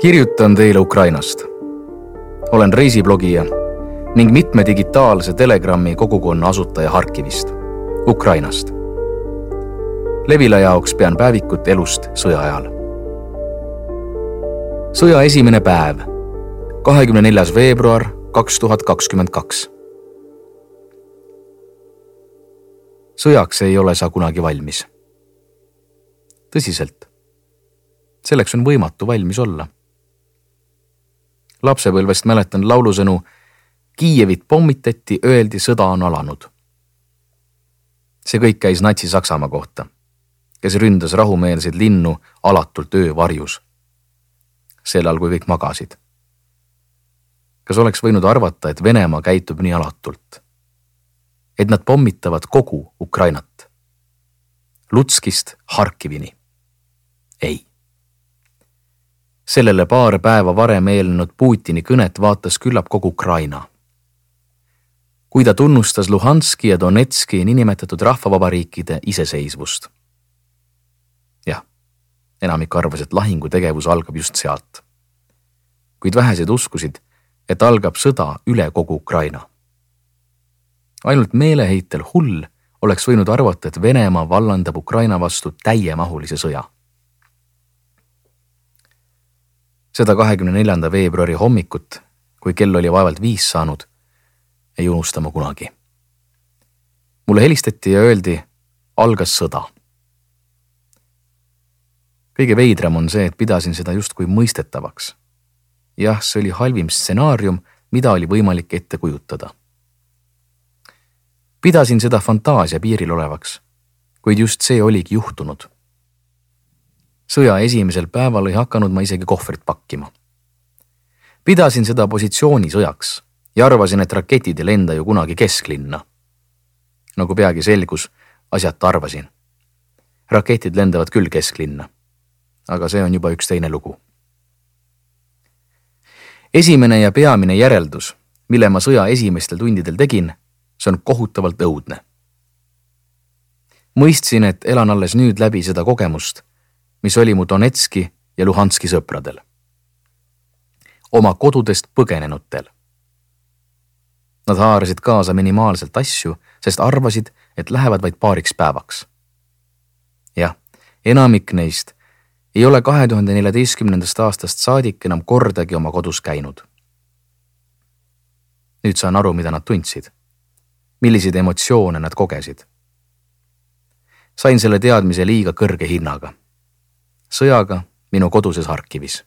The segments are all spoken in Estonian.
kirjutan teile Ukrainast. olen reisiblogija ning mitme digitaalse Telegrami kogukonna asutaja Harkivist, Ukrainast. Levila jaoks pean päevikut elust sõja ajal. sõja esimene päev, kahekümne neljas veebruar kaks tuhat kakskümmend kaks. sõjaks ei ole sa kunagi valmis. tõsiselt. selleks on võimatu valmis olla lapsepõlvest mäletan laulusõnu Kiievit pommitati, öeldi, sõda on alanud. see kõik käis Natsi-Saksamaa kohta, kes ründas rahumeelseid linnu alatult öövarjus. sel ajal, kui kõik magasid. kas oleks võinud arvata, et Venemaa käitub nii alatult? et nad pommitavad kogu Ukrainat. Lutskist Harkivini. ei sellele paar päeva varem eelnenud Putini kõnet vaatas küllap kogu Ukraina. kui ta tunnustas Luhanski ja Donetski niinimetatud rahvavabariikide iseseisvust. jah, enamik arvas, et lahingutegevus algab just sealt. kuid vähesed uskusid, et algab sõda üle kogu Ukraina. ainult meeleheitel hull oleks võinud arvata, et Venemaa vallandab Ukraina vastu täiemahulise sõja seda kahekümne neljanda veebruari hommikut, kui kell oli vaevalt viis saanud, ei unusta ma kunagi. mulle helistati ja öeldi, algas sõda. kõige veidram on see, et pidasin seda justkui mõistetavaks. jah, see oli halvim stsenaarium, mida oli võimalik ette kujutada. pidasin seda fantaasia piiril olevaks, kuid just see oligi juhtunud sõja esimesel päeval ei hakanud ma isegi kohvrit pakkima. pidasin seda positsioonisõjaks ja arvasin, et raketid ei lenda ju kunagi kesklinna. nagu peagi selgus, asjata arvasin. raketid lendavad küll kesklinna. aga see on juba üks teine lugu. esimene ja peamine järeldus, mille ma sõja esimestel tundidel tegin, see on kohutavalt õudne mõistsin, et elan alles nüüd läbi seda kogemust mis oli mu Donetski ja Luhanski sõpradel. oma kodudest põgenenutel. Nad haarasid kaasa minimaalselt asju, sest arvasid, et lähevad vaid paariks päevaks. jah, enamik neist ei ole kahe tuhande neljateistkümnendast aastast saadik enam kordagi oma kodus käinud. nüüd saan aru, mida nad tundsid. milliseid emotsioone nad kogesid. sain selle teadmise liiga kõrge hinnaga sõjaga minu koduses Harkivis.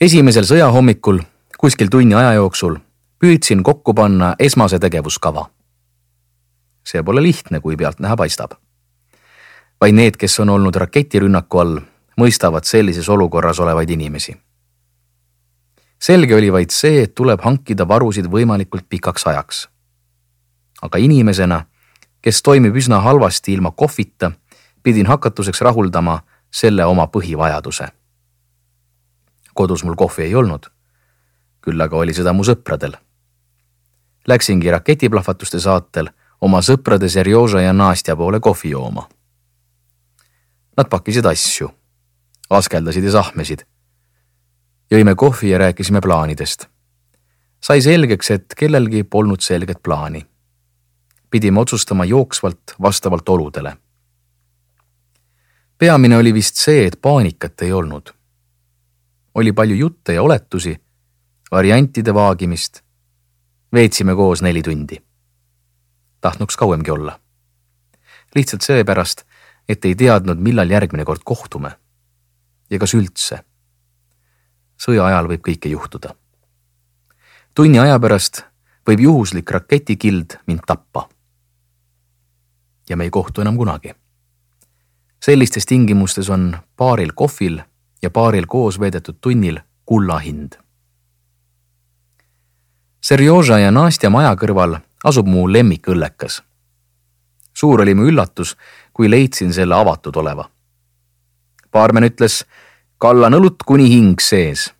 esimesel sõjahommikul kuskil tunni aja jooksul püüdsin kokku panna esmase tegevuskava. see pole lihtne, kui pealtnäha paistab. vaid need, kes on olnud raketirünnaku all, mõistavad sellises olukorras olevaid inimesi. selge oli vaid see, et tuleb hankida varusid võimalikult pikaks ajaks. aga inimesena, kes toimib üsna halvasti ilma kohvita pidin hakatuseks rahuldama selle oma põhivajaduse. kodus mul kohvi ei olnud. küll aga oli seda mu sõpradel. Läksingi raketiplahvatuste saatel oma sõprade Serjoža ja Nastja poole kohvi jooma. Nad pakkisid asju, askeldasid ja sahmesid. jõime kohvi ja rääkisime plaanidest. sai selgeks, et kellelgi polnud selget plaani. pidime otsustama jooksvalt vastavalt oludele peamine oli vist see, et paanikat ei olnud. oli palju jutte ja oletusi, variantide vaagimist. veetsime koos neli tundi. tahtnuks kauemgi olla. lihtsalt seepärast, et ei teadnud, millal järgmine kord kohtume. ja kas üldse. sõja ajal võib kõike juhtuda. tunni aja pärast võib juhuslik raketikild mind tappa. ja me ei kohtu enam kunagi sellistes tingimustes on paaril kohvil ja paaril koos veedetud tunnil kulla hind. Serjoža ja Nastja maja kõrval asub mu lemmikõllekas. suur oli mu üllatus, kui leidsin selle avatud oleva. baarmen ütles, kallan õlut kuni hing sees.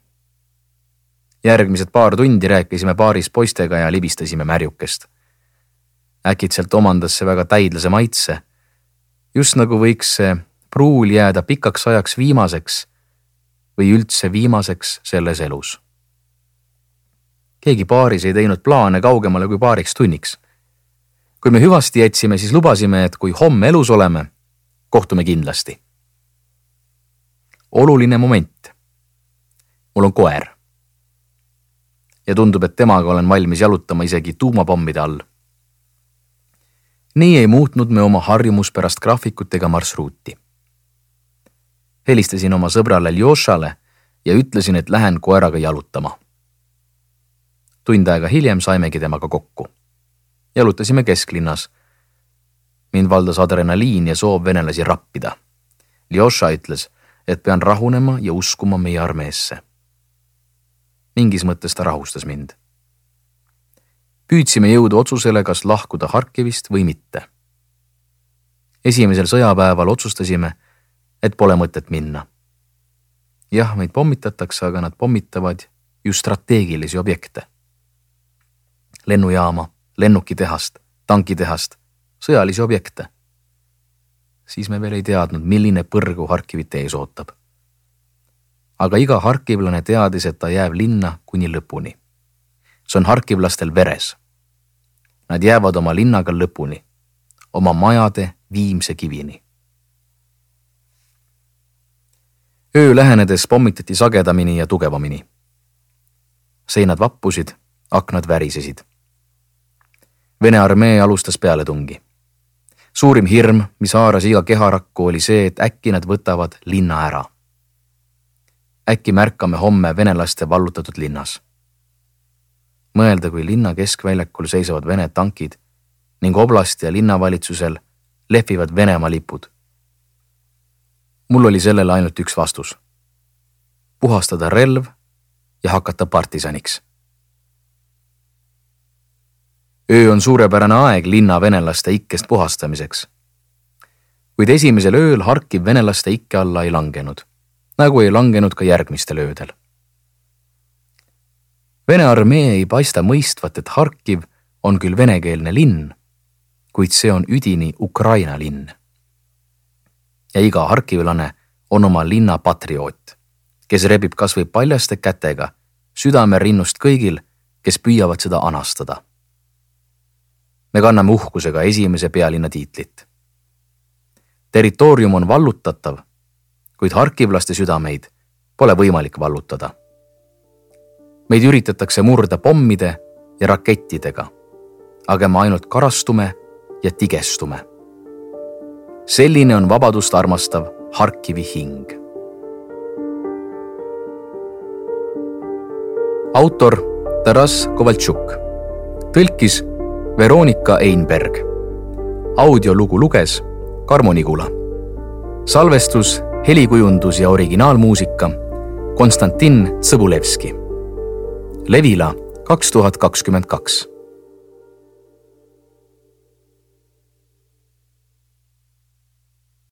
järgmised paar tundi rääkisime baaris poistega ja libistasime märjukest. äkitselt omandas see väga täidlase maitse just nagu võiks see pruul jääda pikaks ajaks viimaseks või üldse viimaseks selles elus. keegi paaris ei teinud plaane kaugemale kui paariks tunniks. kui me hüvasti jätsime, siis lubasime, et kui homme elus oleme, kohtume kindlasti. oluline moment. mul on koer. ja tundub, et temaga olen valmis jalutama isegi tuumapommide all nii ei muutnud me oma harjumuspärast graafikut ega marsruuti. helistasin oma sõbrale Ljošale ja ütlesin, et lähen koeraga jalutama. tund aega hiljem saimegi temaga kokku. jalutasime kesklinnas. mind valdas adrenaliin ja soov venelasi rappida. Ljoša ütles, et pean rahunema ja uskuma meie armeesse. mingis mõttes ta rahustas mind püüdsime jõuda otsusele, kas lahkuda Harkivist või mitte. esimesel sõjapäeval otsustasime, et pole mõtet minna. jah, meid pommitatakse, aga nad pommitavad ju strateegilisi objekte. lennujaama, lennukitehast, tankitehast, sõjalisi objekte. siis me veel ei teadnud, milline põrgu Harkivit ees ootab. aga iga harkivlane teadis, et ta jääb linna kuni lõpuni see on harkivlastel veres Nad jäävad oma linnaga lõpuni, oma majade viimse kivini. öö lähenedes pommitati sagedamini ja tugevamini. seinad vappusid, aknad värisesid. Vene armee alustas pealetungi. suurim hirm, mis haaras iga keharakku, oli see, et äkki nad võtavad linna ära. äkki märkame homme venelaste vallutatud linnas mõelda, kui linna keskväljakul seisavad Vene tankid ning oblasti ja linnavalitsusel lehvivad Venemaa lipud. mul oli sellele ainult üks vastus. puhastada relv ja hakata partisaniks. öö on suurepärane aeg linna venelaste ikkest puhastamiseks. kuid esimesel ööl Harkiv venelaste ikke alla ei langenud, nagu ei langenud ka järgmistel öödel Vene armee ei paista mõistvat, et Harkiv on küll venekeelne linn, kuid see on üdini Ukraina linn. ja iga harkivlane on oma linna patrioot, kes rebib kas või paljaste kätega südame rinnust kõigil, kes püüavad seda anastada. me kanname uhkusega esimese pealinna tiitlit. territoorium on vallutatav, kuid harkivlaste südameid pole võimalik vallutada meid üritatakse murda pommide ja rakettidega, aga me ainult karastume ja tigestume. selline on vabadust armastav Harkivi hing. autor Taras Kovaltšuk, tõlkis Veronika Einberg. audiolugu luges Karmo Nigula. salvestus, helikujundus ja originaalmuusika Konstantin Tsõbulevski Levila kaks tuhat kakskümmend kaks